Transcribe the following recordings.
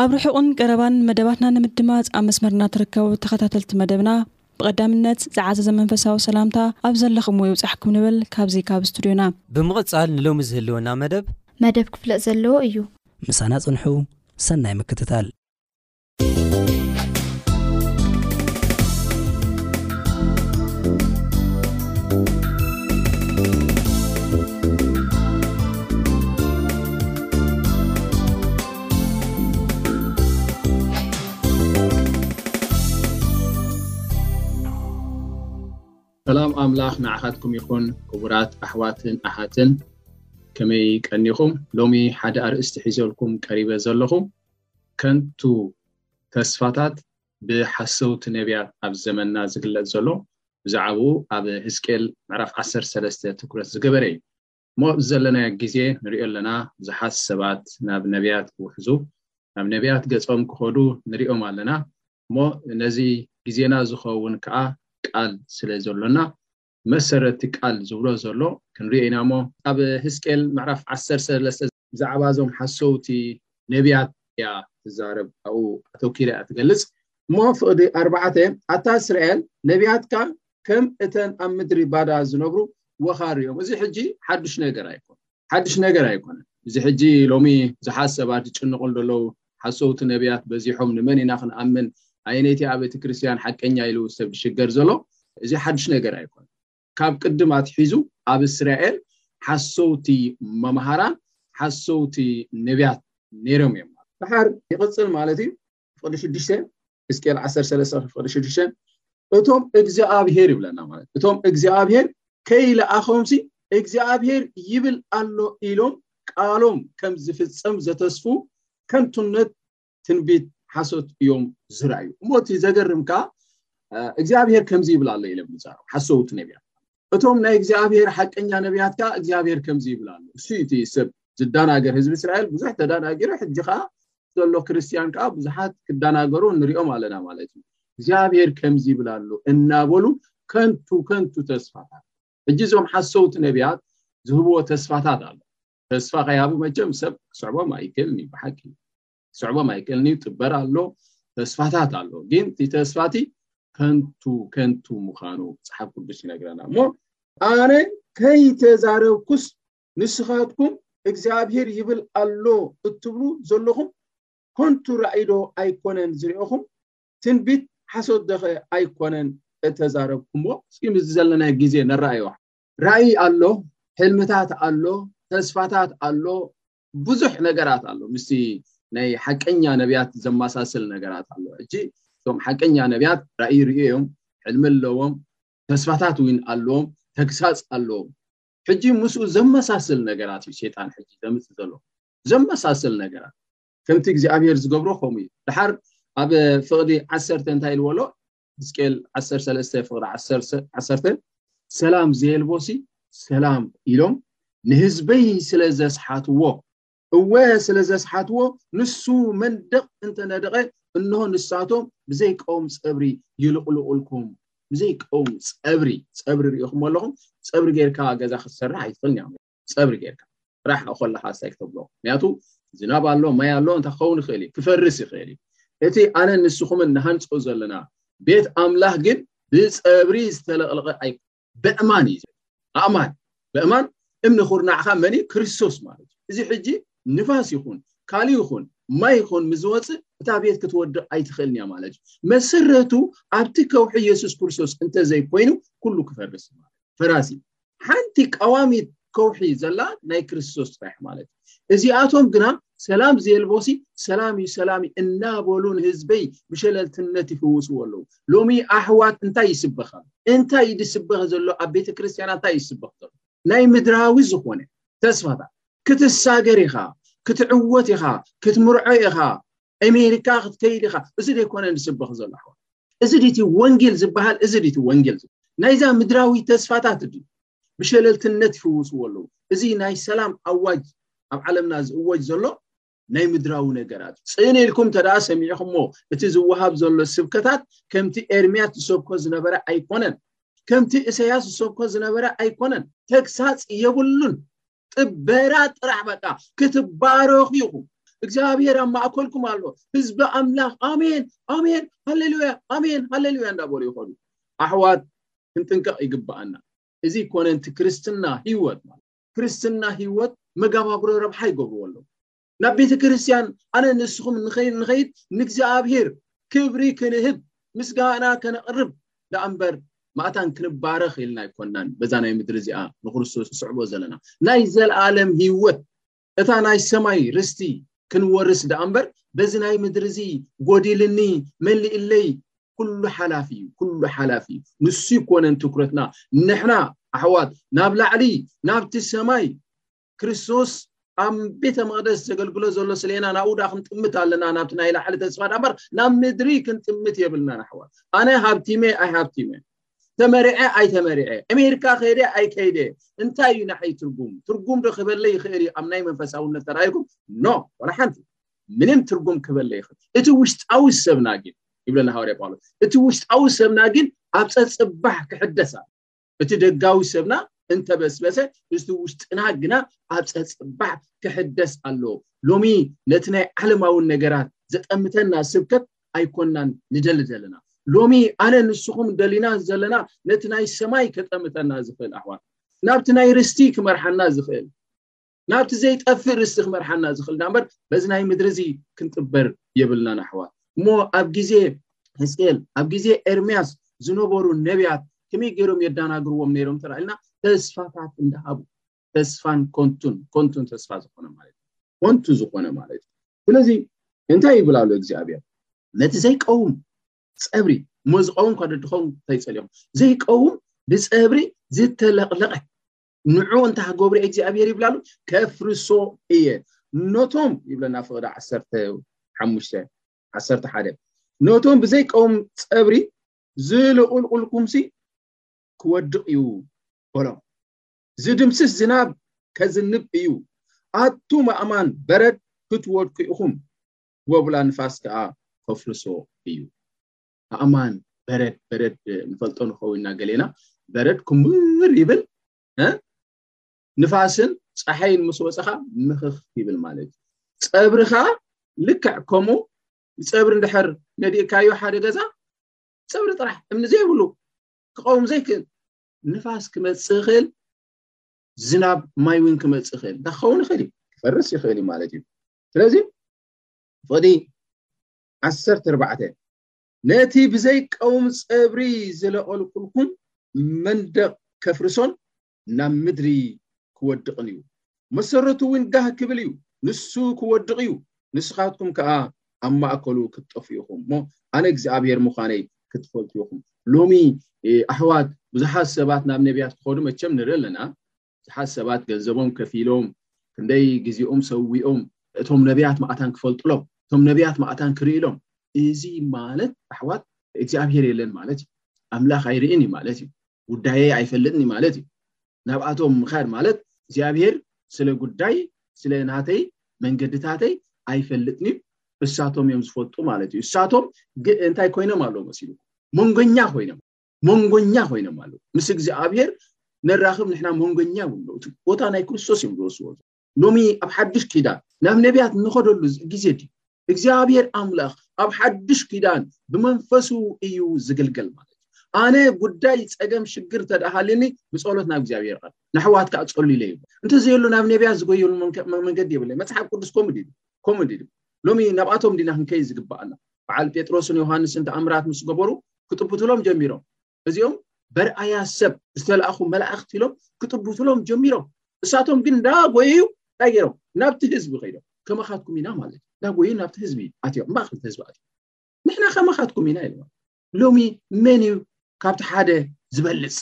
ኣብ ርሑቕን ቀረባን መደባትና ንምድማጽ ኣብ መስመርና ትርከቡ ተኸታተልቲ መደብና ብቐዳምነት ዝዓዘዘ መንፈሳዊ ሰላምታ ኣብ ዘለኹምዎ ይብጻሕኩም ንብል ካብዚ ካብ ስቱድዮና። ብምቕጻል ንሎሚ ዝህልወና መደብ። መደብ ክፍለጥ ዘለዎ እዩ። ምሳና ጽንሑ ሰናይ ምክትታል። ሰላም ኣምላኽ ንዓኻትኩም ይኹን ክቡራት ኣሕዋትን ኣሓትን ከመይ ቀኒኹም ሎሚ ሓደ ኣርእስቲ ሒዘልኩም ቀሪበ ዘለኹ ከንቱ ተስፋታት ብሓሰውቲ ነቢያት ኣብ ዘመንና ዝግለጽ ዘሎ ብዛዕባኡ ኣብ ህዝቅኤል ምዕራፍ ዓሰርተ ሰለስተ ትኩረት ዝገበረ እዩ እሞ ኣብዚ ዘለናዮ ግዜ ንሪኦ ኣለና ብዙሓት ሰባት ናብ ነቢያት ክውሕዙ ናብ ነቢያት ገጾም ክኸዱ ንሪኦም ኣለና እሞ ነዚ ግዜና ዝኸውን ከዓ ቃል ስለ ዘሎና መሰረቲ ቃል ዝብሎ ዘሎ ክንሪኦ ኢና እሞ ኣብ ህዝቅኤል ምዕራፍ ዓሰርተ ሰለስተ ብዛዕባ እዞም ሓሰውቲ ነብያት እያ ትዛረብ ኣብኡ ኣተኪራ እያ ትገልጽ እሞ ፍቕዲ ኣርባዕተ ኣታ እስራኤል ነብያትካ ከም እተን ኣብ ምድሪ ባዳ ዝነብሩ ወኻሪ እዮም እዚ ሕጂ ሓዱሽ ነገር ኣይኮነ ሓዱሽ ነገር ኣይኮነ እዚ ሕጂ ሎሚ ብዙሓት ሰባት ዝጭንቑ ዘለዉ ሓሰውቲ ነብያት በዚሖም ንመን ኢና ክንኣምን ኣየነይቲ ኣብ ቤተ ክርስትያን ሓቀኛ ኢሉ ሰብ ዝሽገር ዘሎ እዚ ሓዱሽ ነገር ኣይኮነ ካብ ቅድም ኣትሒዙ ኣብ እስራኤል ሓሰውቲ መምሃራን ሓሰውቲ ነብያት ነይሮም እዮም። ድሓር ይቕጽል ማለት እዩ ፍቕዲ ሽዱሽተ ሕዝቅኤል ዓሰርተ ሰለስተ ፍቕዲ ሽዱሽተ እቶም እግዚኣብሔር ይብለና ማለት እቶም እግዚኣብሔር ከይለኣኸምሲ እግዚኣብሔር ይብል ኣሎ ኢሎም ቃሎም ከም ዝፍጸም ዘተስፉ ከንቱነት ትንቢት ሓሶት እዮም ዝረኣዩ እሞ እቲ ዘገርም ከዓ እግዚኣብሔር ከምዚ ይብል ኣሎ ኢለ ምዛሩ ሓሰውቲ ነቢያት እቶም ናይ እግዚኣብሔር ሓቀኛ ነቢያት ከዓ እግዚኣብሔር ከምዚ ይብል ኣሎ እሱ እቲ ሰብ ዝዳናገር ህዝቢ እስራኤል ብዙሕ ተዳናጊሩ ሕጂ ከዓ ዘሎ ክርስትያን ከዓ ብዙሓት ክዳናገሩ ንሪኦም ኣለና ማለት እዩ እግዚኣብሔር ከምዚ ይብል ኣሎ እናበሉ ከንቱ ከንቱ ተስፋታት ሕጂ እዞም ሓሰውቲ ነቢያት ዝህብዎ ተስፋታት ኣሎ ተስፋ ከይሃቡ መቸም ሰብ ክስዕቦም ኣይክእልን እዩ ብሓቂ ክስዕቦም ኣይክእልን እዩ ጥበር ኣሎ ተስፋታት ኣሎ ግን እቲ ተስፋ እቲ ከንቱ ከንቱ ምዃኑ መፅሓፍ ቅዱስ ይነግረና እሞ ኣነ ከይተዛረብኩስ ንስኻትኩም እግዚኣብሄር ይብል ኣሎ እትብሉ ዘለኹም ከንቱ ራእይዶ ኣይኮነን ዝሪኦኹም ትንቢት ሓሶት ደኸ ኣይኮነን እተዛረብኩምዎ እስኪ ምስ ዘለናይ ግዜ ነረኣዮ ራእይ ኣሎ ሕልምታት ኣሎ ተስፋታት ኣሎ ብዙሕ ነገራት ኣሎ ምስቲ ናይ ሓቀኛ ነቢያት ዘመሳስል ነገራት ኣሎ ሕጂ እቶም ሓቀኛ ነቢያት ራእይ ርእዩ እዮም ሕልሚ ኣለዎም ተስፋታት እውን ኣለዎም ተግሳፅ ኣለዎም ሕጂ ምስኡ ዘመሳስል ነገራት እዩ ሴጣን ሕጂ ዘምፅ ዘሎ ዘመሳስል ነገራት ከምቲ እግዚኣብሄር ዝገብሮ ከምኡ እዩ ድሓር ኣብ ፍቕዲ ዓሰርተ እንታይ ኢልዎ ኣሎ ሕዝቅኤል ዓሰርተ ሰለስተ ፍቕሪ ዓሰርተ ሰላም ዘየልቦሲ ሰላም ኢሎም ንህዝበይ ስለ ዘስሓትዎ እወ ስለ ዘስሓትዎ ንሱ መንደቕ እንተነደቐ እንሆ ንሳቶም ብዘይቀውም ፀብሪ ይልቕልቑልኩም ብዘይቀውም ፀብሪ ፀብሪ ሪኢኹም ኣለኹም ፀብሪ ጌርካ ገዛ ክትሰርሕ ኣይትኽእልን እዮም ጸብሪ ጌርካ ጥራሕ እኮ ኣለካ ኣስታይ ክትብሎ ምክንያቱ ዝናብ ኣሎ ማይ ኣሎ እንታይ ክኸውን ይኽእል እዩ ክፈርስ ይኽእል እዩ እቲ ኣነ ንስኹምን ንሃንጾ ዘለና ቤት ኣምላኽ ግን ብጸብሪ ዝተለቕለቐ ኣይ በእማን እዩ ኣእማን በእማን እምኒ ኩርናዕካ መን እዩ ክርስቶስ ማለት እዩ እዚ ሕጂ ንፋስ ይኹን ካልእ ይኹን ማይ ይኹን ምስ ዝወፅእ እታ ቤት ክትወድቕ ኣይትኽእልን እያ ማለት እዩ መሰረቱ ኣብቲ ከውሒ የሱስ ክርስቶስ እንተዘይኮይኑ ኩሉ ክፈርስ ማለት ፈራሲ ሓንቲ ቀዋሚት ከውሒ ዘላ ናይ ክርስቶስ ጥራሕ ማለት እዩ እዚኣቶም ግና ሰላም ዘየልቦሲ ሰላም እዩ ሰላም እዩ እናበሉ ንህዝበይ ብሸለልትነት ይፍውስዎ ኣለዉ ሎሚ ኣሕዋት እንታይ ይስበኸ እንታይ ይድስበኸ ዘሎ ኣብ ቤተ ክርስትያና እንታይ ይስበኽ ዘሎ ናይ ምድራዊ ዝኾነ ተስፋታት ክትሳገር ኢኻ ክትዕወት ኢኻ ክትምርዖ ኢኻ ኣሜሪካ ክትከይድ ኢኻ እዚ ደይኮነ ዝስበኽ ዘሎ ኣሕዋት እዚ ድቲ ወንጌል ዝበሃል እዚ ድቲ ወንጌል ናይዛ ምድራዊ ተስፋታት ድዩ ብሸለልትነት ይፍውስዎ ኣለዉ እዚ ናይ ሰላም ኣዋጅ ኣብ ዓለምና ዝእወጅ ዘሎ ናይ ምድራዊ ነገራት ፅን ኢልኩም ተደኣ ሰሚዕኹሞ እቲ ዝወሃብ ዘሎ ስብከታት ከምቲ ኤርምያስ ዝሰብኮ ዝነበረ ኣይኮነን ከምቲ እሰያስ ዝሰብኮ ዝነበረ ኣይኮነን ተግሳፅ የብሉን ጥበራት ጥራሕ በቃ ክትባረኹ ኢኹም እግዚኣብሔር ኣብ ማእከልኩም ኣሎ ህዝቢ ኣምላኽ ኣሜን ኣሜን ሃሌሉያ ኣሜን ሃሌሉያ እንዳበሉ ይኸዱ ኣሕዋት ክንጥንቀቕ ይግባኣና እዚ ኮነንቲ ክርስትና ህይወት ማለት ክርስትና ህይወት መጋባብሮ ረብሓ ይገብርዎ ኣለዉ ናብ ቤተ ክርስቲያን ኣነ ንስኹም ንኸይድ ንእግዚኣብሔር ክብሪ ክንህብ ምስጋና ከነቕርብ ደኣ እምበር ማእታን ክንባረኽ ኢልና ኣይኮናን በዛ ናይ ምድሪ እዚኣ ንክርስቶስ ንስዕቦ ዘለና ናይ ዘለኣለም ህይወት እታ ናይ ሰማይ ርስቲ ክንወርስ ደኣ እምበር በዚ ናይ ምድሪ እዚ ጎዲልኒ መሊእለይ ኩሉ ሓላፊ እዩ ኩሉ ሓላፊ እዩ ንሱ ይኮነን ትኩረትና ንሕና ኣሕዋት ናብ ላዕሊ ናብቲ ሰማይ ክርስቶስ ኣብ ቤተ መቅደስ ዘገልግሎ ዘሎ ስለና ናብኡ ዳ ክንጥምት ኣለና ናብቲ ናይ ላዕሊ ተስፋ ዳ እምበር ናብ ምድሪ ክንጥምት የብልናን ኣሕዋት ኣነ ሃብቲመ ኣይ ሃብቲመ ተመሪዐ ኣይ ተመሪዐ ኣሜሪካ ከይደ ኣይ ከይደ እንታይ እዩ ንዓይ ትርጉም ትርጉም ዶ ክበለ ይኽእል እዩ ኣብ ናይ መንፈሳውነት ተራይኩም ኖ ዋላ ሓንቲ ምንም ትርጉም ክበለ ይኽእል እቲ ውሽጣዊ ሰብና ግን ይብለና ሃዋርያ ጳውሎስ እቲ ውሽጣዊ ሰብና ግን ኣብ ፀፅባሕ ክሕደሳ እቲ ደጋዊ ሰብና እንተበስበሰ እቲ ውሽጥና ግና ኣብ ጸጽባዕ ክሕደስ ኣለዎ። ሎሚ ነቲ ናይ ዓለማውን ነገራት ዘጠምተና ስብከት ኣይኮናን ንደሊ ዘለና። ሎሚ ኣነ ንስኹም ደሊና ዘለና ነቲ ናይ ሰማይ ከጠምተና ዝኽእል ኣሕዋት ናብቲ ናይ ርስቲ ክመርሓና ዝኽእል። ናብቲ ዘይጠፍእ ርስቲ ክመርሓና ዝኽእል ዳኣ እምበር በዚ ናይ ምድሪ እዚ ክንጥበር የብልናን ኣሕዋት እሞ ኣብ ግዜ ህዝቅኤል ኣብ ግዜ ኤርምያስ ዝነበሩ ነቢያት ከመይ ገይሮም የዳናግርዎም ነይሮም ተራኢልና ተስፋታት እንዳሃቡ ተስፋን ኮንቱን ኮንቱን ተስፋ ዝኾነ ማለት ኮንቱ ዝኾነ ማለት እዩ ስለዚ እንታይ ይብል ኣሎ እግዚኣብሔር ነቲ ዘይቀውም ፀብሪ እሞ ዝቀውም ኳ ደድኸውን እንታይ ፀሊኹም ዘይቀውም ብፀብሪ ዝተለቕለቐ ንዑ እንተ ገብሪ እግዚኣብሔር ይብላሉ ከፍርሶ እየ ነቶም ይብለና ፍቕዲ ዓሰርተ ሓሙሽተ ዓሰርተ ሓደ ነቶም ብዘይቀውም ፀብሪ ዝልቑልቁልኩምሲ ክወድቕ እዩ በሎም ዝድምስስ ዝናብ ከዝንብ እዩ ኣቱም ኣእማን በረድ ክትወድቁ ኢኹም ወብላ ንፋስ ከዓ ከፍርሶ እዩ ኣእማን በረድ በረድ ንፈልጦ ንኸውን ኢና ገሌና በረድ ኩምር ይብል ንፋስን ፀሓይን ምስ ወፅኻ ምኽኽ ይብል ማለት እዩ ፀብርኻ ልክዕ ከምኡ ፀብሪ እንድሕር ነዲእካዮ ሓደ ገዛ ፀብሪ ጥራሕ እምኒ ዘይብሉ ክቐውም ዘይክእል ንፋስ ክመፅእ ይኽእል ዝናብ ማይ እውን ክመፅእ ይኽእል እንታይ ክኸውን ይኽእል እዩ ክፈርስ ይኽእል እዩ ማለት እዩ ስለዚ ፍቕዲ ዓሰርተ ኣርባዕተ ነቲ ብዘይቀውም ጸብሪ ዝለቐልቁልኩም መንደቕ ከፍርሶን ናብ ምድሪ ክወድቕን እዩ፣ መሰረቱ እውን ጋህ ክብል እዩ፣ ንሱ ክወድቕ እዩ፣ ንስኻትኩም ከኣ ኣብ ማእከሉ ክትጠፍኡ ኢኹም እሞ፣ ኣነ እግዚኣብሄር ምዃነይ ክትፈልጡ ኢኹም። ሎሚ ኣሕዋት ብዙሓት ሰባት ናብ ነብያት ክኸዱ መቸም ንርኢ ኣለና። ብዙሓት ሰባት ገንዘቦም ከፊሎም ክንደይ ግዜኦም ሰዊኦም እቶም ነቢያት መዓታን ክፈልጡሎም እቶም ነቢያት መዓታን ክርእሎም እዚ ማለት ኣሕዋት እግዚኣብሄር የለን ማለት እዩ ኣምላኽ ኣይርእን እዩ ማለት እዩ ጉዳየ ኣይፈልጥን እዩ ማለት እዩ ናብኣቶም ምኻድ ማለት እግዚኣብሄር ስለ ጉዳይ ስለ ናተይ መንገድታተይ ኣይፈልጥን እዩ እሳቶም እዮም ዝፈልጡ ማለት እዩ እሳቶም እንታይ ኮይኖም ኣለዉ መሲሉ መንጎኛ ኮይኖም መንጎኛ ኮይኖም ኣለዉ ምስ እግዚኣብሄር ነራኽብ ንሕና መንጎኛ ይብሉ እቲ ቦታ ናይ ክርስቶስ እዮም ዝወስዎ ሎሚ ኣብ ሓድሽ ኪዳን ናብ ነቢያት እንኸደሉ ግዜ ድዩ እግዚኣብሄር ኣምላኽ ኣብ ሓድሽ ኪዳን ብመንፈሱ እዩ ዝግልገል ማለት ኣነ ጉዳይ ፀገም ሽግር ተደሃልኒ ብፀሎት ናብ እግዚኣብሄር ቐር ንሕዋት ከዓ ፀሉ ኢለ ይብ እንተዘየሉ ናብ ነቢያት ዝጎየሉ መንገዲ የብለ መፅሓፍ ቅዱስ ከምኡ ድዩ ከምኡ ድዩ ሎሚ ናብኣቶም ዲና ክንከይድ ዝግባኣና በዓል ጴጥሮስን ዮሃንስን ተኣምራት ምስ ገበሩ ክጥብትሎም ጀሚሮም እዚኦም በርኣያ ሰብ ዝተላእኹ መላእኽቲ ኢሎም ክጥብትሎም ጀሚሮም እሳቶም ግን እንዳጎየዩ እንታይ ገይሮም ናብቲ ህዝቢ ከይዶም ከመኻትኩም ኢና ማለት እንዳጎዩ ናብቲ ህዝቢ ኣትዮም ማእኸል ህዝቢ ኣትዮም ንሕና ከመኻትኩም ኢና ኢሎም ሎሚ መን እዩ ካብቲ ሓደ ዝበልፅ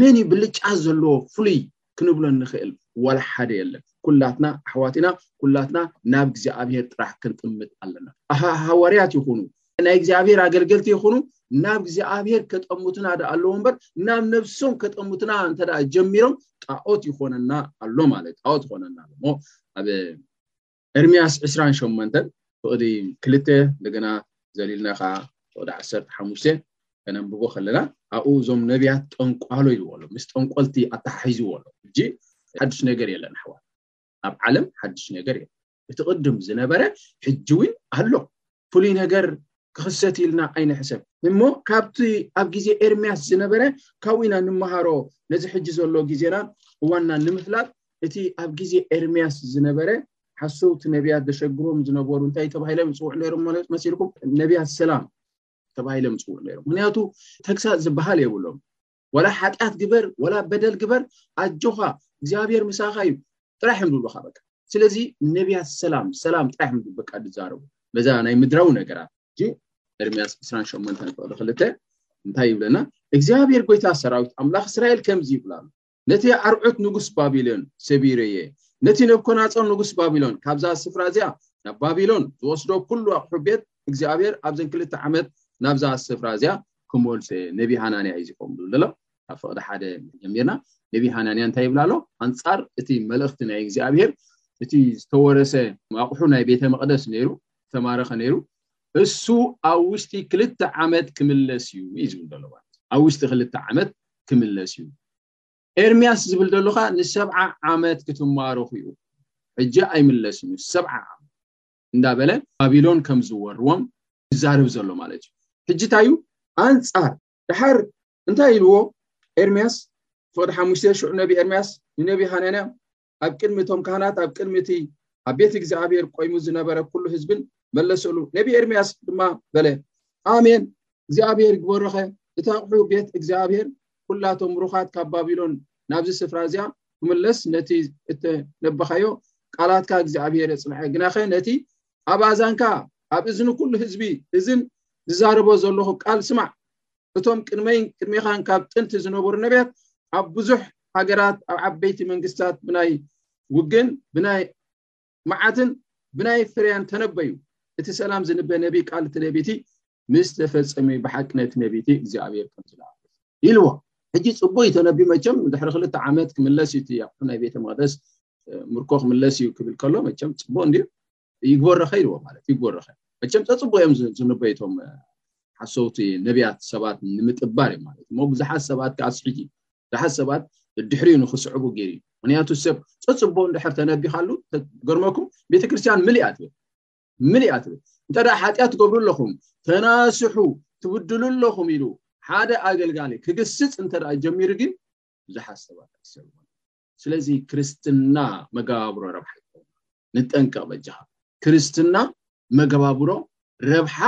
መን እዩ ብልጫ ዘለዎ ፍሉይ ክንብሎ እንኽእል ዋላ ሓደ የለን ኩላትና ኣሕዋት ኢና ኩላትና ናብ እግዚኣብሄር ጥራሕ ክንጥምት ኣለና ሃዋርያት ይኹኑ ናይ እግዚኣብሄር ኣገልገልቲ ይኹኑ ናብ እግዚኣብሄር ከጠሙትና ዳ ኣለዎ እምበር ናብ ነብሶም ከጠሙትና እንተ ጀሚሮም ጣዖት ይኾነና ኣሎ ማለት ጣዖት ይኾነና ኣሎ ኣብ ኤርምያስ ዕስራን ሸሞንተን ፍቕዲ ክልተ እንደገና ዘሊልና ከኣ ፍቕዲ ዓሰርተ ሓሙሽተ ከነንብቦ ከለና ኣብኡ እዞም ነቢያት ጠንቋሎ ኢልዎ ኣሎ ምስ ጠንቆልቲ ኣተሓሒዝዎ ኣሎ ሕጂ ሓድሽ ነገር የለን ኣሕዋት ኣብ ዓለም ሓድሽ ነገር የለን እቲ ቅድም ዝነበረ ሕጂ እውን ኣሎ ፍሉይ ነገር ክኽሰት ኢልና ኣይንሕሰብ እሞ ካብቲ ኣብ ግዜ ኤርምያስ ዝነበረ ካብኡ ኢና ንመሃሮ ነዚ ሕጂ ዘሎ ግዜና እዋንና ንምፍላጥ እቲ ኣብ ግዜ ኤርምያስ ዝነበረ ሓሰውቲ ነቢያት ዘሸግሮም ዝነበሩ እንታይ ተባሂሎም ይፅውዑ ነይሮም ማለት መሲልኩም ነቢያት ሰላም ተባሂሎም ይፅውዑ ነይሮም ምክንያቱ ተግሳፅ ዝበሃል የብሎም ወላ ሓጢኣት ግበር ወላ በደል ግበር ኣጆኻ እግዚኣብሔር ምሳኻ እዩ ጥራሕ እዮም ዝብሉኻ በቃ ስለዚ ነቢያት ሰላም ሰላም ጥራሕ እዮም በቃ ዝዛረቡ በዛ ናይ ምድራዊ ነገራት እዚ ኤርምያስ 28 ፍቅዲ ክልተ እንታይ ይብለና እግዚኣብሔር ጎይታ ሰራዊት ኣምላኽ እስራኤል ከምዚ ይብላ ነቲ ኣርዑት ንጉስ ባቢሎን ሰቢረ እየ ነቲ ነብኮናፆር ንጉስ ባቢሎን ካብዛ ስፍራ እዚኣ ናብ ባቢሎን ዝወስዶ ኩሉ ኣቑሑ ቤት እግዚኣብሔር ኣብዘን ክልተ ዓመት ናብዛ ስፍራ እዚኣ ከም ወልፊ ነቢ ሃናንያ እዩ ዝኸውን ዝብል ዘሎ ካብ ፍቕዲ ሓደ ጀሚርና ነቢ ሃናንያ እንታይ ይብላ ኣሎ ኣንፃር እቲ መልእኽቲ ናይ እግዚኣብሄር እቲ ዝተወረሰ ኣቑሑ ናይ ቤተ መቅደስ ነይሩ ዝተማረኸ ነይሩ እሱ ኣብ ውሽጢ ክልተ ዓመት ክምለስ እዩ እዩ ዝብል ዘሎ ማለት ኣብ ውሽጢ ክልተ ዓመት ክምለስ እዩ ኤርምያስ ዝብል ዘሎ ከዓ ንሰብዓ ዓመት ክትማረኹ እዩ ሕጂ ኣይምለስን እዩ ሰብዓ ዓመት እንዳበለ ባቢሎን ከም ዝወርዎም ይዛረብ ዘሎ ማለት እዩ ሕጂ እንታይ እዩ ኣንጻር ድሓር እንታይ ኢልዎ ኤርምያስ ፍቅዲ ሓሙሽተ ሽዑ ነቢ ኤርምያስ ንነቢ ሃናንያ ኣብ ቅድሚ እቶም ካህናት ኣብ ቅድሚ እቲ ኣብ ቤት እግዚኣብሔር ቆይሙ ዝነበረ ኩሉ ህዝብን መለሰሉ ነቢ ኤርምያስ ድማ በለ ኣሜን እግዚኣብሔር ግበሮኸ እታ ኣቑሑ ቤት እግዚኣብሔር ኩላቶም ምሩኻት ካብ ባቢሎን ናብዚ ስፍራ እዚኣ ክምለስ ነቲ እተነበኻዮ ቃላትካ እግዚኣብሔር የጽንዐ ግናኸ ነቲ ኣብ ኣዛንካ ኣብ እዝኒ ኩሉ ህዝቢ እዝን ዝዛረቦ ዘለኹ ቃል ስማዕ እቶም ቅድመይን ቅድሜኻን ካብ ጥንቲ ዝነበሩ ነቢያት ኣብ ብዙሕ ሃገራት ኣብ ዓበይቲ መንግስታት ብናይ ውግን ብናይ መዓትን ብናይ ፍርያን ተነበዩ እቲ ሰላም ዝንበ ነቢ ቃል እቲ ነቢቲ ምስ ተፈጸመዩ ብሓቂ ነቲ ነቢቲ እግዚኣብሔር ከም ዝለኣኹ ኢልዎ ሕጂ ጽቡይ ተነቢ መቸም ድሕሪ ክልተ ዓመት ክምለስ እዩ እቲ ኣቑሑ ናይ ቤተ መቅደስ ምርኮ ክምለስ እዩ ክብል ከሎ መቸም ጽቡቅ እንዲዩ ይግበረኸ ኢልዎ ማለት ይግበረኸ መቸም ጸጽቡ እዮም ዝንበይቶም ሓሰውቲ ነቢያት ሰባት ንምጥባር እዩ ማለት እሞ ብዙሓት ሰባት ከዓ ስሒጂ ገሓት ሰባት ድሕሪኡ ንክስዕቡ ገይሩ እዩ ምክንያቱ ሰብ ፀፅቦ እንድሕር ተነቢኻሉ ገርመኩም ቤተክርስትያን ምልእያ ትብል ምልእያ ትብል እንተ ሓጢኣት ትገብሩ ኣለኹም ተናስሑ ትብድሉ ኣለኹም ኢሉ ሓደ ኣገልጋሊ ክግስፅ እንተ ጀሚሩ ግን ብዙሓት ሰባት ኣይሰልሞን ስለዚ ክርስትና መጋብሮ ረብሓ ይኸውን ንጠንቀቅ በጃኻ ክርስትና መገባብሮ ረብሓ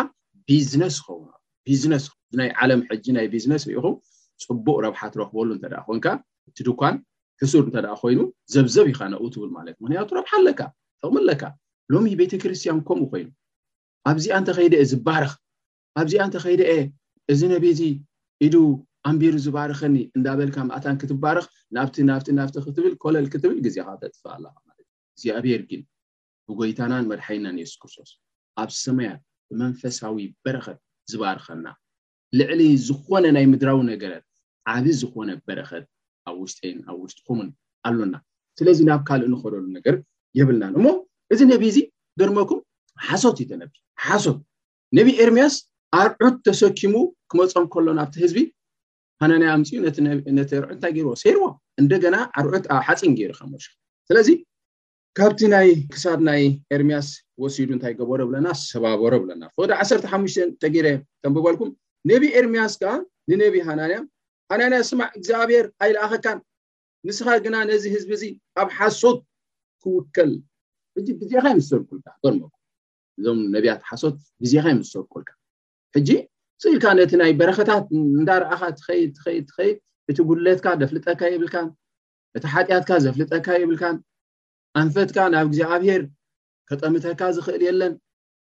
ቢዝነስ ክኸውን ቢዝነስ ናይ ዓለም ሕጂ ናይ ቢዝነስ ርኢኹም ፅቡቅ ረብሓ ትረክበሉ እንተ ኮንካ እቲ ድኳን ሕሱር እንተ ኮይኑ ዘብዘብ ኢኻ ነኡ ትብል ማለት ምክንያቱ ረብሓ ኣለካ ጥቕሚ ኣለካ ሎሚ ቤተ ክርስትያን ከምኡ ኮይኑ ኣብዚኣ እንተኸይደ እየ ዝባረኽ ኣብዚኣ እንተኸይደ እየ እዚ ነቢ እዚ ኢዱ ኣንቢሩ ዝባርኸኒ እንዳበልካ ማእታን ክትባረኽ ናብቲ ናብቲ ናብቲ ክትብል ኮለል ክትብል ግዜኻ ተጥፍእ ኣለኻ ማለት እግዚኣብሔር ግን ብጎይታናን መድሓኒናን የሱስ ክርስቶስ ኣብ ሰማያት ብመንፈሳዊ በረኸት ዝባርኸና ልዕሊ ዝኾነ ናይ ምድራዊ ነገረት ዓቢ ዝኾነ በረኸት ኣብ ውሽጠይን ኣብ ውሽጥኹምን ኣሎና ስለዚ ናብ ካልእ ንኸደሉ ነገር የብልናን እሞ እዚ ነቢ እዚ ገርመኩም ሓሶት እዩ ተነቢ ሓሶት ነቢ ኤርምያስ ኣርዑት ተሰኪሙ ክመፆም ከሎ ናብቲ ህዝቢ ሃናንያ ኣምፅኡ ነቲ ኣርዑት እንታይ ገይርዎ ሰይርዎ እንደገና ኣርዑት ሓፂን ገይሩ ከም ወሸ ስለዚ ካብቲ ናይ ክሳድ ናይ ኤርምያስ ወሲዱ እንታይ ገበሮ ብለና ሰባበሮ ብለና ፍቅዲ ዓሰርተ ሓሙሽተ ተገይረ ከንብበልኩም ነቢ ኤርምያስ ከዓ ንነቢ ሃናንያ ሃናንያ ስማዕ እግዚኣብሔር ኣይልኣኸካን ንስኻ ግና ነዚ ህዝቢ እዚ ኣብ ሓሶት ክውከል እዚ ግዜኻ ይምሰልኩልካ ገርመኩም እዞም ነቢያት ሓሶት ግዜኻ ይምሰልኩልካ ሕጂ ስኢልካ ነቲ ናይ በረከታት እንዳረኣኻ ትኸይድ ትኸይድ ትኸይድ እቲ ጉድለትካ ደፍልጠካ የብልካን እቲ ሓጢኣትካ ዘፍልጠካ የብልካን ኣንፈትካ ናብ እግዚኣብሄር ከጠምተካ ዝኽእል የለን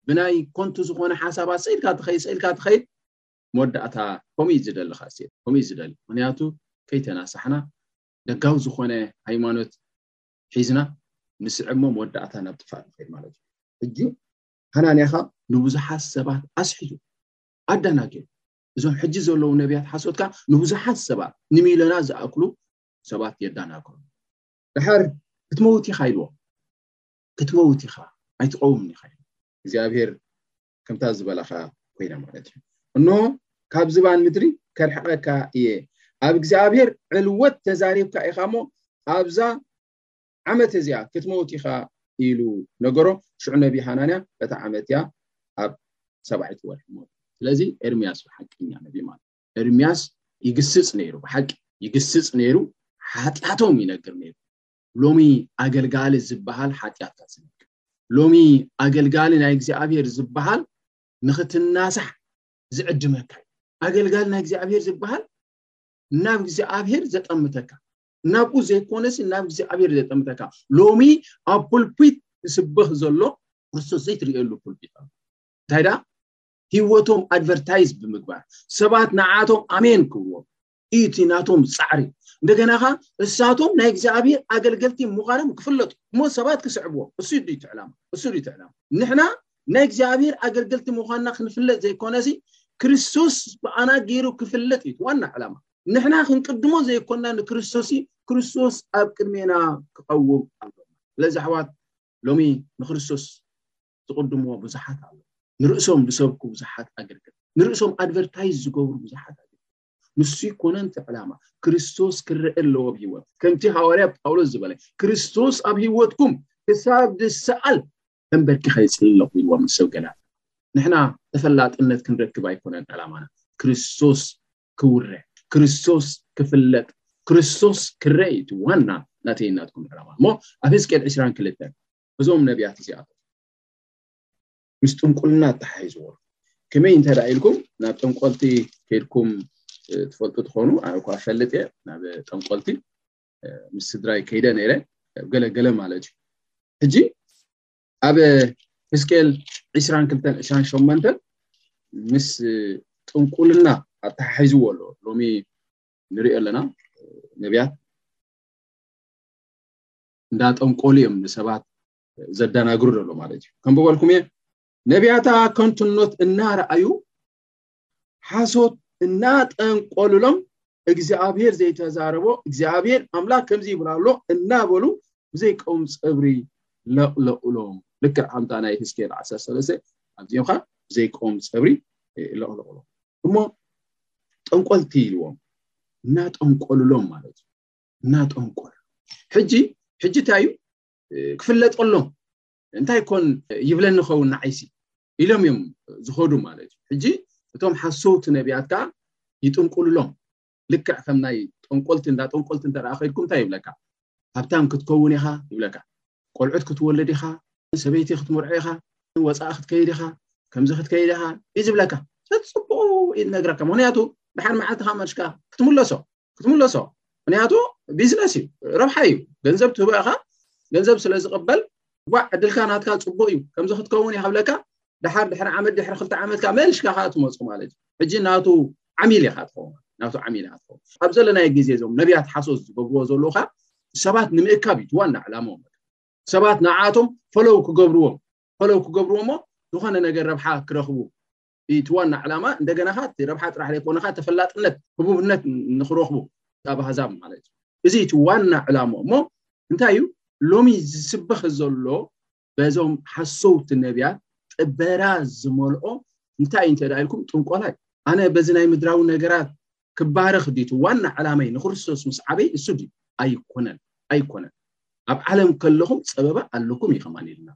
ብናይ ኮንቱ ዝኾነ ሓሳባት ስኢልካ ትኸይድ ስኢልካ ትኸይድ መወዳእታ ከምኡ እዩ ዝደልኻ ሴ ከምኡ እዩ ዝደሊ ምክንያቱ ከይተናሳሕና ደጋዊ ዝኾነ ሃይማኖት ሒዝና ንስዕብ ሞ መወዳእታ ናብ ጥፋእ ንኸይድ ማለት እዩ ሕጂ ሃናንያ ኸኣ ንብዙሓት ሰባት ኣስሒቱ ኣዳናጊሩ እዞም ሕጂ ዘለዉ ነቢያት ሓሶት ከኣ ንብዙሓት ሰባት ንሚለና ዝኣክሉ ሰባት የዳናግሩ ድሓር ክትመውት ኢኻ ኢልዎ ክትመውት ኢኻ ኣይትቐውምን ኢኻ ኢሉ እግዚኣብሄር ከምታ ዝበላኻ ኮይና ማለት እዩ እኖ ካብ ዝባን ምድሪ ከርሕቐካ እየ ኣብ እግዚኣብሄር ዕልወት ተዛሪብካ ኢኻ እሞ ኣብዛ ዓመት እዚኣ ክትመውት ኢኻ ኢሉ ነገሮ ሽዑ ነቢ ሃናንያ በታ ዓመት እያ ኣብ ሰብዓይቲ ወርሒ ሞት ስለዚ ኤርምያስ ብሓቀኛ ነቢ ማለት ኤርምያስ ይግስፅ ነይሩ ብሓቂ ይግስፅ ነይሩ ሓጢኣቶም ይነግር ነይሩ ሎሚ ኣገልጋሊ ዝበሃል ሓጢኣትካ ዝነግር ሎሚ ኣገልጋሊ ናይ እግዚኣብሄር ዝበሃል ንኽትናሳሕ ዝዕድመካ እዩ ኣገልጋሊ ናይ እግዚኣብሄር ዝበሃል ናብ እግዚኣብሄር ዘጠምተካ ናብኡ ዘይኮነሲ ናብ እግዚኣብሔር ዘጠምተካ ሎሚ ኣብ ፑልፒት ዝስበኽ ዘሎ ክርስቶስ ዘይትርእየሉ ፑልፒት ኣሎ እንታይ ደኣ ህይወቶም ኣድቨርታይዝ ብምግባር ሰባት ንዓቶም ኣሜን ክብልዎ እዩ እቲ ናቶም ፃዕሪ እንደገና ኸ እሳቶም ናይ እግዚኣብሔር ኣገልገልቲ ምዃኖም ክፍለጡ እሞ ሰባት ክስዕብዎ እሱ ዩ እቲ ዕላማ እሱ ዩ እቲ ዕላማ ንሕና ናይ እግዚኣብሔር ኣገልገልቲ ምዃንና ክንፍለጥ ዘይኮነሲ ክርስቶስ ብኣና ገይሩ ክፍለጥ እዩ ዋና ዕላማ ንሕና ክንቅድሞ ዘይኮንና ንክርስቶስ እዩ ክርስቶስ ኣብ ቅድሜና ክቐውም ኣለና ስለዚ ኣሕዋት ሎሚ ንክርስቶስ ዝቕድምዎ ብዙሓት ኣሎ ንርእሶም ዝሰብኩ ብዙሓት ኣገልግል ንርእሶም ኣድቨርታይዝ ዝገብሩ ብዙሓት ኣገልግል ንሱ ይኮነንቲ ዕላማ ክርስቶስ ክረአ ኣለዎ ኣብ ሂወት ከምቲ ሃዋርያ ጳውሎስ ዝበለ ክርስቶስ ኣብ ሂወትኩም ክሳብ ዝሰኣል ተንበርኪኸ ይፅሊ ኣለኹ ኢልዎ ምስ ሰብ ገላ ንሕና ተፈላጥነት ክንረክብ ኣይኮነን ዕላማና ክርስቶስ ክውረ ክርስቶስ ክፍለጥ ክርስቶስ ክረእ እዩ እቲ ዋና ናተይ ናትኩም ዕላማ እሞ ኣብ ህዝቅኤል ዕስራን ክልተን እዞም ነቢያት እዚኣቶም ምስ ጥንቁልና ተተሓሒዝዎ ከመይ እንተ ኢልኩም ናብ ጠንቆልቲ ከድኩም ትፈልጡ ትኾኑ ኣነ እኳ ፈልጥ እየ ናብ ጠንቆልቲ ምስ ስድራይ ከይደ ነይረ ገለገለ ማለት እዩ ሕጂ ኣብ ሕዝቅኤል ዕስራን ክልተን ዕስራን ሸሞንተን ምስ ጥንቁልና ኣተሓሒዝዎ ኣሎ ሎሚ ንሪኦ ኣለና ነቢያት እንዳጠንቆሉ እዮም ንሰባት ዘደናግሩ ዘሎ ማለት እዩ ከምበበልኩም እየ ነቢያታ ከንቱኖት እናረኣዩ ሓሶት እናጠንቆልሎም እግዚኣብሔር ዘይተዛረቦ እግዚኣብሔር ኣምላክ ከምዚ ይብል ኣሎ እናበሉ ብዘይቀውም ፀብሪ ለቕለቑሎም ልክዕ ኣምታ ናይ ህዝቅኤል ዓሰርተ ሰለስተ ኣብዚኦም ከዓ ብዘይቀውም ፀብሪ ለቕለቑሎም እሞ ጠንቆልቲ ኢልዎም እናጠንቆልሎም ማለት እዩ እናጠንቆል ሕጂ ሕጂ እንታይ እዩ ክፍለጠሎም እንታይ ኮን ይብለኒ ኸውን ንዓይሲ ኢሎም እዮም ዝኸዱ ማለት እዩ ሕጂ እቶም ሓሰውቲ ነቢያት ከዓ ይጥንቁልሎም ልክዕ ከም ናይ ጠንቆልቲ እንዳ ጠንቆልቲ እንተ ከድኩም እንታይ ይብለካ ሃብታም ክትከውን ኢኻ ይብለካ ቆልዑት ክትወልድ ኢኻ ሰበይቲ ክትምርዖ ኢኻ ወፃኢ ክትከይድ ኢኻ ከምዚ ክትከይድ ኢኻ እዩ ዝብለካ ሰፅቡቑ ይነግረካ ምክንያቱ ድሓር መዓልትኻ መልሽካ ክትምለሶ ክትምለሶ ምክንያቱ ቢዝነስ እዩ ረብሓ እዩ ገንዘብ ትህቦ ኢኻ ገንዘብ ስለ ዝቕበል ጓዕ ዕድልካ ናትካ ፅቡቅ እዩ ከምዚ ክትከውን ይሃብለካ ድሓር ድሕሪ ዓመት ድሕሪ ክልተ ዓመት ከዓ መልሽካ ከዓ ትመፁ ማለት እዩ ሕጂ ናቱ ዓሚል ኢኻ ትኸውን ናቱ ዓሚል ኢኻ ትኸውን ኣብ ዘለናዮ ግዜ እዞም ነቢያት ሓሶት ዝገብርዎ ዘለዉ ከዓ ሰባት ንምእካብ እዩ ዋና ዕላማኦም ሰባት ንዓቶም ፈለው ክገብርዎም ፈለው ክገብርዎሞ ዝኾነ ነገር ረብሓ ክረኽቡ እቲ ዋና ዕላማ እንደገና ኸኣ እቲ ረብሓ ጥራሕ ዘይኮነ ኸኣ ተፈላጥነት ህቡብነት ንኽረኽቡ ካብ ኣህዛብ ማለት እዩ እዚ እቲ ዋና ዕላምኡ እሞ እንታይ እዩ ሎሚ ዝስበኽ ዘሎ በዞም ሓሰውቲ ነቢያት ጥበራ ዝመልኦ እንታይ እዩ እንተ ኢልኩም ጥንቆላ እዩ ኣነ በዚ ናይ ምድራዊ ነገራት ክባረኽ ድዩ እቲ ዋና ዕላመይ ንክርስቶስ ምስዓበይ እሱ ድዩ ኣይኮነን ኣይኮነን ኣብ ዓለም ከለኹም ፀበባ ኣለኩም እዩ ከማን ኢልና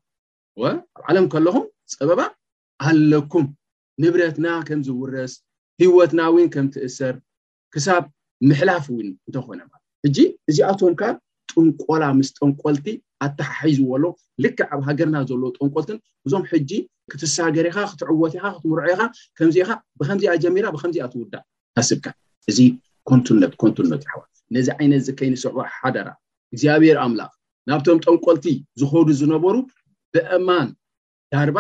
ወ ኣብ ዓለም ከለኹም ፀበባ ኣለኩም ንብረትና ከም ዝውረስ ሂወትና ውን ከም ትእሰር ክሳብ ምሕላፍ ውን እንተኾነ ማለት ሕጂ እዚኣቶም ከ ጥንቆላ ምስ ጠንቆልቲ ኣተሓሒዝዎ ኣሎ ልክዕ ኣብ ሃገርና ዘለዎ ጠንቆልትን እዞም ሕጂ ክትሳገር ኢኻ ክትዕወት ኢኻ ክትምርዖ ኢኻ ከምዚ ኢኻ ብከምዚኣ ጀሚራ ብከምዚኣ ትውዳእ ኣስብካ እዚ ኮንቱነት ኮንቱነት ይሓዋት ነዚ ዓይነት እዚ ከይንሰዕቦ ሓደራ እግዚኣብሔር ኣምላኽ ናብቶም ጠንቆልቲ ዝኸዱ ዝነበሩ ብእማን ዳርባ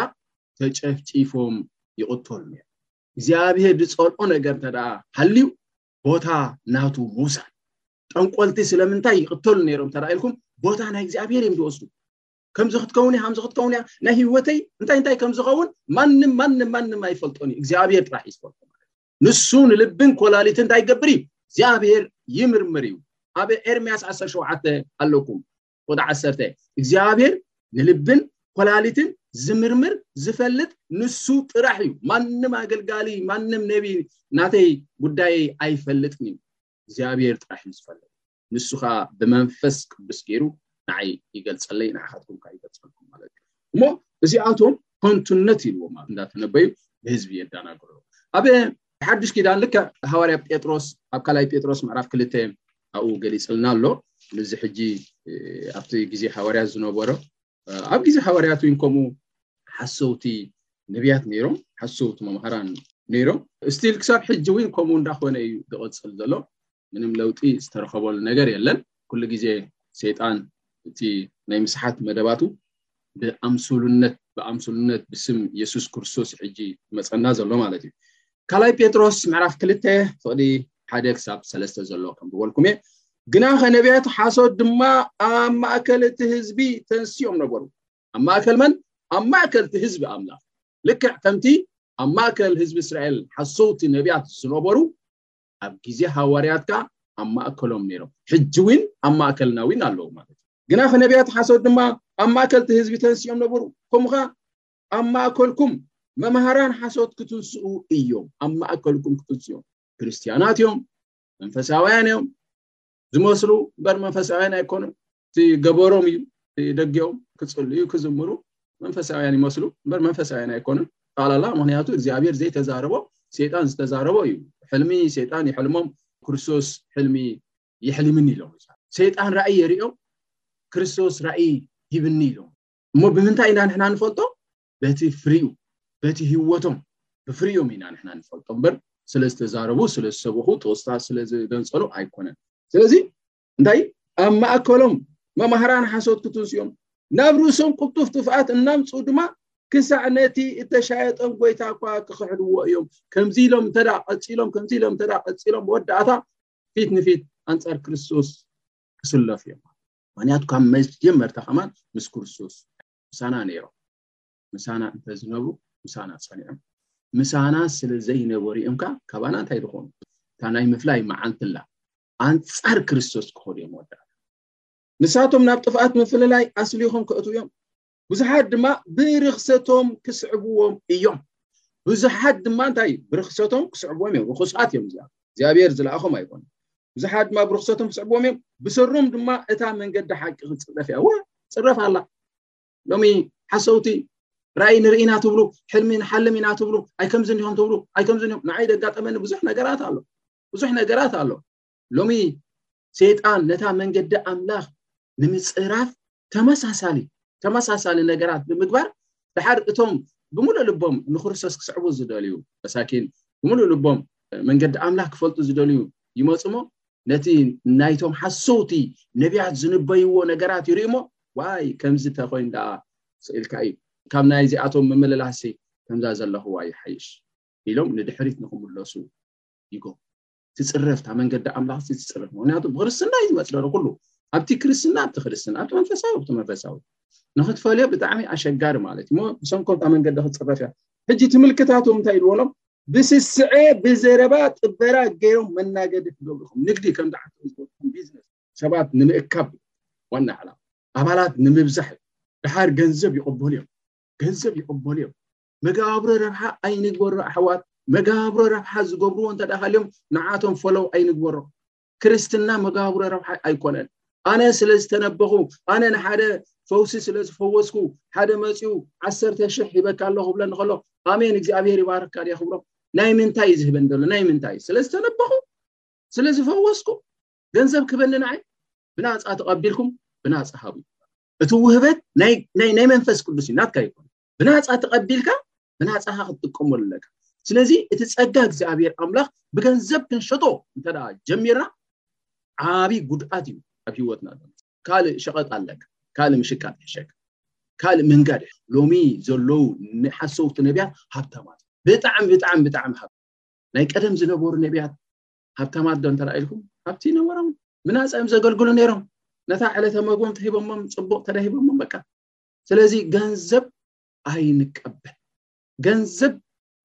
ተጨፍጪፎም ይቕተሉ ነይሮም። እግዚኣብሄር ዝፀልኦ ነገር እንተደኣ ሃልዩ ቦታ ናቱ ምውሳድ ጠንቆልቲ ስለምንታይ ይቕተሉ ነይሮም እንተደኣ ኢልኩም ቦታ ናይ እግዚኣብሄር እዮም ዝወስዱ ከምዚ ክትከውን እያ ከምዚ ክትከውን እያ ናይ ህይወተይ እንታይ እንታይ ከም ዝኸውን ማንም ማንም ማንም ኣይፈልጦን እዩ እግዚኣብሄር ጥራሕ እዩ ዝፈልጦ ማለት ንሱ ንልብን ኮላሊት እንታይ ይገብር እዩ እግዚኣብሄር ይምርምር እዩ ኣብ ኤርምያስ ዓሰርተ ሸውዓተ ኣለኩም ቁጥሪ ዓሰርተ እግዚኣብሔር ንልብን ኮላሊትን ዝምርምር ዝፈልጥ ንሱ ጥራሕ እዩ ማንም ኣገልጋሊ ማንም ነቢ ናተይ ጉዳይ ኣይፈልጥን እዩ እግዚኣብሔር ጥራሕ እዩ ዝፈልጥ ንሱ ከዓ ብመንፈስ ቅዱስ ገይሩ ንዓይ ይገልፀለይ ንዓኻትኩም ከዓ ይገልፀልኩም ማለት እዩ እሞ እዚኣቶም ከንቱነት ኢልዎም እንዳተነበዩ ንህዝቢ የዳናግሩ ኣብ ሓዱሽ ኪዳን ልክዕ ሃዋርያ ጴጥሮስ ኣብ ካልኣይ ጴጥሮስ ምዕራፍ ክልተ ኣብኡ ገሊፅልና ኣሎ ንዚ ሕጂ ኣብቲ ግዜ ሃዋርያት ዝነበሮ ኣብ ግዜ ሃዋርያት እውን ከምኡ ሓሰውቲ ነብያት ነይሮም ሓሰውቲ መምሃራን ነይሮም ስቲል ክሳብ ሕጂ እውን ከምኡ እንዳኮነ እዩ ዝቐፅል ዘሎ ምንም ለውጢ ዝተረኸበሉ ነገር የለን ኩሉ ግዜ ሰይጣን እቲ ናይ ምስሓት መደባቱ ብኣምሱሉነት ብኣምሱሉነት ብስም የሱስ ክርስቶስ ሕጂ ዝመፀና ዘሎ ማለት እዩ ካልኣይ ጴጥሮስ ምዕራፍ ክልተ ፍቕዲ ሓደ ክሳብ ሰለስተ ዘሎ ከምዝበልኩም እየ ግና ከነቢያት ሓሶት ድማ ኣብ ማእከል እቲ ህዝቢ ተንስኦም ነበሩ ኣብ ማእከል መን ኣብ ማእከል እቲ ህዝቢ ኣምላኽ ልክዕ ከምቲ ኣብ ማእከል ህዝቢ እስራኤል ሓሰውቲ ነቢያት ዝነበሩ ኣብ ግዜ ሃዋርያት ከኣ ኣብ ማእከሎም ነይሮም ሕጂ እውን ኣብ ማእከልና እውን ኣለዉ ማለት እዩ ግና ከነቢያት ሓሶት ድማ ኣብ ማእከል እቲ ህዝቢ ተንስኦም ነበሩ ከምኡ ከዓ ኣብ ማእከልኩም መምሃራን ሓሶት ክትንስኡ እዮም ኣብ ማእከልኩም ክትንስኦም ክርስትያናት እዮም መንፈሳውያን እዮም ዝመስሉ እምበር መንፈሳውያን ኣይኮኑ እቲ ገበሮም እዩ እቲ ደጊኦም ክፅልዩ ክዝምሩ መንፈሳውያን ይመስሉ እምበር መንፈሳውያን ኣይኮኑ ጠቕላላ ምክንያቱ እግዚኣብሔር ዘይተዛረቦ ሰይጣን ዝተዛረቦ እዩ ሕልሚ ሰይጣን ይሕልሞም ክርስቶስ ሕልሚ ይሕልምኒ ኢሎም ሰይጣን ራእይ የርእዮም ክርስቶስ ራእይ ሂብኒ ኢሎም እሞ ብምንታይ ኢና ንሕና ንፈልጦ በቲ ፍሪኡ በቲ ሂወቶም ብፍሪኦም ኢና ንሕና ንፈልጦ እምበር ስለ ዝተዛረቡ ስለ ዝሰበኹ ጥቕስታት ስለ ዝገንጸሉ ኣይኮነን ስለዚ እንታይ ኣብ ማእከሎም መማህራን ሓሶት ክትንስኦም ናብ ርእሶም ቁልጡፍ ጥፍኣት እናምፅኡ ድማ ክሳዕ ነቲ እተሻየጦም ጎይታ እኳ ክኽሕድዎ እዮም ከምዚ ኢሎም እንተ ቀፂሎም ከምዚ ኢሎም እንተ ቀፂሎም መወዳእታ ፊት ንፊት ኣንፃር ክርስቶስ ክስለፉ እዮም ምክንያቱ ካብ መጀመርታ ከማን ምስ ክርስቶስ ምሳና ነይሮም ምሳና እንተዝነብሩ ምሳና ፀኒዖም ምሳና ስለ ዘይነበሩ እዮም ከዓ ካባና እንታይ ዝኾኑ እታ ናይ ምፍላይ መዓልትላ ኣንጻር ክርስቶስ ክኸዱ እዮም ወዳእታ ንሳቶም ናብ ጥፍኣት ምፍልላይ ኣስሊኾም ክእቱ እዮም ብዙሓት ድማ ብርክሰቶም ክስዕብዎም እዮም ብዙሓት ድማ እንታይ ብርክሰቶም ክስዕብዎም እዮም ርኩሳት እዮም እዚኣ እግዚኣብሔር ዝለኣኾም ኣይኮነ ብዙሓት ድማ ብርክሰቶም ክስዕብዎም እዮም ብስሩም ድማ እታ መንገዲ ሓቂ ክትፅረፍ እያ ወ ፅረፍ ኣላ ሎሚ ሓሰውቲ ራእይ ንርኢ ኢና ትብሉ ሕልሚ ንሓልም ኢና ትብሉ ኣይ ከምዚ እኒሆም ትብሉ ኣይ ከምዚ እኒሆም ንዓይ ደጋጠመኒ ብዙሕ ነገራት ኣሎ ብዙሕ ነገራት ኣሎ ሎሚ ሰይጣን ነታ መንገዲ ኣምላኽ ንምፅራፍ ተመሳሳሊ ተመሳሳሊ ነገራት ብምግባር ድሓር እቶም ብምሉእ ልቦም ንክርስቶስ ክስዕቡ ዝደልዩ መሳኪን ብምሉእ ልቦም መንገዲ ኣምላኽ ክፈልጡ ዝደልዩ ይመፁ እሞ ነቲ ናይቶም ሓሰውቲ ነቢያት ዝንበይዎ ነገራት ይርኢ እሞ ዋይ ከምዚ ተኮይን ደኣ ስኢልካ እዩ ካብ ናይ እዚኣቶም ምምልላሲ ከምዛ ዘለኹዋ ይሓይሽ ኢሎም ንድሕሪት ንክምለሱ ይገብሩ ትፅረፍ እታ መንገዲ ኣምላኽ ሲ ትፅረፍ ምክንያቱ ብክርስትና እዩ ዝመፅረሪ ኩሉ ኣብቲ ክርስትና ኣብቲ ክርስትና ኣብቲ መንፈሳዊ ኣብቲ መንፈሳዊ ንክትፈልዮ ብጣዕሚ ኣሸጋሪ ማለት እዩ እሞ ብሰንኮ እታ መንገዲ ክፅረፍ እያ ሕጂ ትምልክታቱ እንታይ ኢልዎሎም ብስስዐ ብዘረባ ጥበራ ገይሮም መናገዲ ክገብሩኹም ንግዲ ከም ዝዓትኩም ቢዝነስ ሰባት ንምእካብ ዋና ዕላማ ኣባላት ንምብዛሕ እዩ ድሓር ገንዘብ ይቕበሉ እዮም ገንዘብ ይቕበሉ እዮም መጋብሮ ረብሓ ኣይንግበሮ ኣሕዋት መጋብሮ ረብሓ ዝገብርዎ እንተ ሃልዮም ንዓቶም ፈለው ኣይንግበሮ ክርስትና መጋብሮ ረብሓ ኣይኮነን ኣነ ስለ ዝተነበኹ ኣነ ንሓደ ፈውሲ ስለ ዝፈወስኩ ሓደ መፅኡ ዓሰርተ ሽሕ ሂበካ ኣለኹ ብለኒ ከሎ ኣሜን እግዚኣብሄር ይባርካ ድየ ክብሎ ናይ ምንታይ እዩ ዝህበኒ ዘሎ ናይ ምንታይ ስለ ዝተነበኹ ስለ ዝፈወስኩ ገንዘብ ክበኒ ንዓይ ብናፃ ተቐቢልኩም ብናፃ ሃቡ እቲ ውህበት ናይ መንፈስ ቅዱስ እዩ ናትካ ይኮነ ብናፃ ተቐቢልካ ብናፃኻ ክትጥቀመሉ ኣለካ ስለዚ እቲ ፀጋ እግዚኣብሔር ኣምላኽ ብገንዘብ ክንሸጦ እንተ ጀሚርና ዓብዪ ጉድኣት እዩ ኣብ ሂወትና ካልእ ሸቐጥ ኣለካ ካልእ ምሽቃጥ ይሕሸካ ካልእ ምንጋድ ሎሚ ዘለው ሓሰውቲ ነቢያት ሃብታማት ብጣዕሚ ብጣዕሚ ብጣዕሚ ሃብ ናይ ቀደም ዝነበሩ ነቢያት ሃብታማት ዶ እንተደኣ ኢልኩም ሃብቲ ነበሮም ምናፀ እዮም ዘገልግሉ ነይሮም ነታ ዕለተ መግቦም ተሂቦሞም ፅቡቕ ተዳሂቦሞም በቃ ስለዚ ገንዘብ ኣይንቀበል ገንዘብ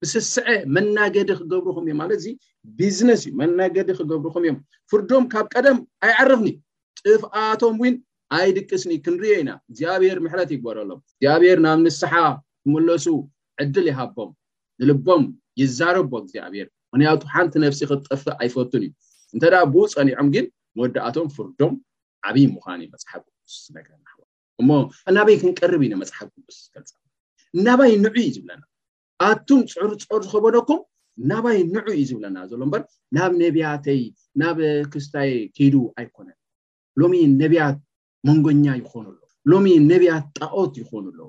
ብስስዐ መናገዲ ክገብርኹም እዮም ማለት እዚ ቢዝነስ እዩ መናገዲ ክገብርኹም እዮም ፍርዶም ካብ ቀደም ኣይዓርፍኒ ጥፍኣቶም እውን ኣይድቅስኒ ክንሪኦ ኢና እግዚኣብሔር ምሕረት ይግበረሎም እግዚኣብሔር ናብ ንስሓ ክምለሱ ዕድል ይሃቦም ንልቦም ይዛረቦ እግዚኣብሔር ምክንያቱ ሓንቲ ነፍሲ ክትጠፍእ ኣይፈቱን እዩ እንተ ብኡ ፀኒዖም ግን መወዳእቶም ፍርዶም ዓብይ ምዃን እዩ መፅሓፍ ቅዱስ ነገርና እሞ እናበይ ክንቀርብ ኢና መፅሓፍ ቅዱስ ዝገልፃ እናባይ ንዑ እዩ ዝብለና ኣቱም ፅዕርፆር ዝኸበደኩም ናባይ ንዑ እዩ ዝብለና ዘሎ እምበር ናብ ነቢያተይ ናብ ክስታይ ኪዱ ኣይኮነን ሎሚ ነቢያት መንጎኛ ይኾኑ ኣሎ ሎሚ ነቢያት ጣኦት ይኾኑ ኣለዉ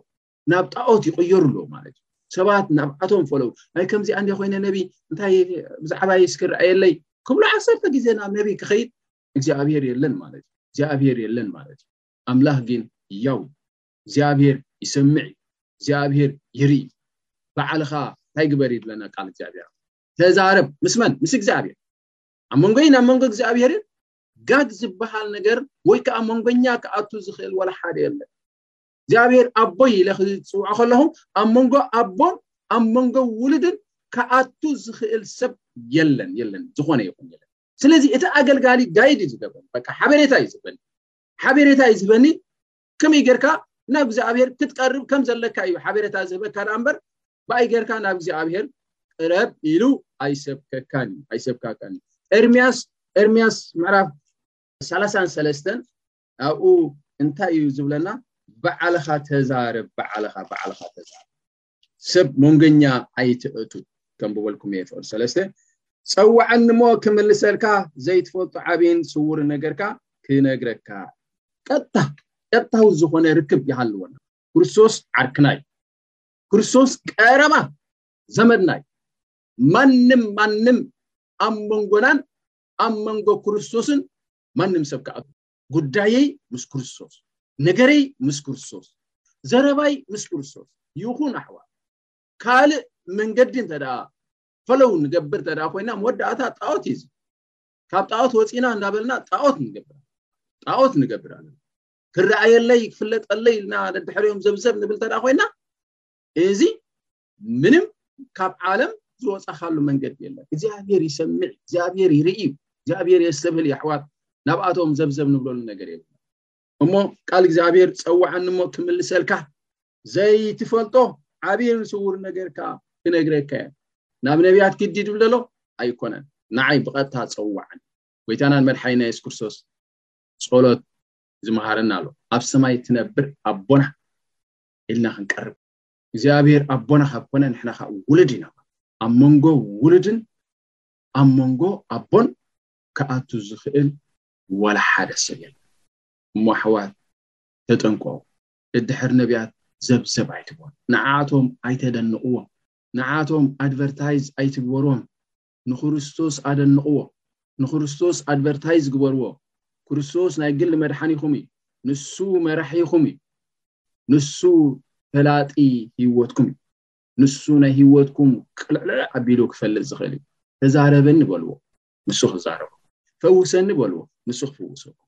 ናብ ጣኦት ይቕየሩ ኣለዉ ማለት እዩ ሰባት ናብኣቶም ፈለው ናይ ከምዚ ኣንደ ኮይነ ነቢ እንታይ ብዛዕባ ይስክርኣየለይ ክብሉ ዓሰርተ ግዜ ናብ ነቢ ክኸይድ እግዚኣብሄር የለን ማለት እዩ እግዚኣብሄር የለን ማለት እዩ ኣምላኽ ግን ህያው እዩ። እግዚኣብሄር ይሰምዕ እዩ። እግዚኣብሄር ይርኢ እዩ። ባዕልኻ እንታይ ግበር ይብለና ቃል እግዚኣብሄር ኣሎ። ተዛረብ ምስ መን? ምስ እግዚኣብሄር። ኣብ መንጎይን ኣብ መንጎ እግዚኣብሄርን ጋግ ዝበሃል ነገር ወይ ከዓ መንጎኛ ክኣቱ ዝኽእል ወላ ሓደ የለን። እግዚኣብሄር ኣቦይ ኢለ ክፅውዖ ከለኹ ኣብ መንጎ ኣቦን ኣብ መንጎ ውሉድን ክኣቱ ዝኽእል ሰብ የለን የለን ዝኾነ ይኹን የለን። ስለዚ እቲ ኣገልጋሊ ጋይድ እዩ ዝገብረኒ በቃ ሓበሬታ እዩ ዝህበኒ። ሓቤሬታ እዩ ዝህበኒ ከመይ ጌርካ ናብ እግዚኣብሔር ክትቀርብ ከም ዘለካ እዩ ሓቤሬታ ዝህበካ ደኣ እምበር ብኣይ ጌርካ ናብ እግዚኣብሔር ቅረብ ኢሉ ኣይሰብከካን እዩ ኣይሰብካካን እዩ ኤርምያስ ኤርምያስ ምዕራፍ ሰላሳን ሰለስተን ኣብኡ እንታይ እዩ ዝብለና ባዕልኻ ተዛረብ ባዕልኻ ባዕልኻ ተዛረብ ሰብ ሞንገኛ ኣይትእቱ ከምብበልኩም እየ ፍቅድ ሰለስተ ፀዋዐኒ እሞ ክምልሰልካ ዘይትፈልጡ ዓብይን ስውር ነገርካ ክነግረካ ቀጥታ ቀጥታዊ ዝኾነ ርክብ ይሃልወና ክርስቶስ ዓርክናይ ክርስቶስ ቀረባ ዘመድናይ ማንም ማንም ኣብ መንጎናን ኣብ መንጎ ክርስቶስን ማንም ሰብ ክኣ ጉዳየይ ምስ ክርስቶስ ነገረይ ምስ ክርስቶስ ዘረባይ ምስ ክርስቶስ ይኹን ኣሕዋት ካልእ መንገዲ እንተ ደኣ ፈለው ንገብር እንተ ደኣ ኮይና መወዳእታ ጣዖት እዩ ካብ ጣዖት ወፂና እንዳበልና ጣዖት ንገብር ጣዖት ንገብር ኣለና ክረኣየለይ ክፍለጠለይ ኢልና ነድሕሪኦም ዘብዘብ ንብል እንተ ደኣ ኮይና እዚ ምንም ካብ ዓለም ዝወፃኻሉ መንገዲ የለን እግዚኣብሔር ይሰምዕ እግዚኣብሔር ይርኢ እዩ እግዚኣብሔር የስተብህል እዩ ኣሕዋት ናብኣቶም ዘብዘብ ንብለሉ ነገር የለ እሞ ቃል እግዚኣብሔር ፀዋዓኒ እሞ ክምልሰልካ ዘይትፈልጦ ዓብይን ስውር ነገርካ ክነግረካ እየ ናብ ነቢያት ግዲ ድብል ደሎ ኣይኮነን ንዓይ ብቐጥታ ፀዋዓኒ ጎይታናን መድሓይና የሱስ ክርስቶስ ጸሎት ዝመሃረና ኣሎ ኣብ ሰማይ ትነብር ኣቦና ኢልና ክንቀርብ እግዚኣብሔር ኣቦና ካብ ኮነ ንሕና ከዓ ውሉድ ኢና ማለት ኣብ መንጎ ውሉድን ኣብ መንጎ ኣቦን ክኣቱ ዝኽእል ዋላ ሓደ ሰብ የለን እሞ ኣሕዋት ተጠንቀቑ ደድሕር ነቢያት ዘብዘብ ኣይትበሉ ንዓኣቶም ኣይተደንቕዎም ንዓኣቶም ኣድቨርታይዝ ኣይትግበርዎም ንክርስቶስ ኣደንቕዎ ንክርስቶስ ኣድቨርታይዝ ግበርዎ ክርስቶስ ናይ ግሊ መድሓኒኹም እዩ ንሱ መራሒኹም እዩ ንሱ ፈላጢ ህይወትኩም እዩ ንሱ ናይ ህይወትኩም ቅልዕልዕ ኣቢሉ ክፈልጥ ዝኽእል እዩ ተዛረበኒ በልዎ ንሱ ክዛረቦ ፈውሰኒ በልዎ ንሱ ክፍውሰኩም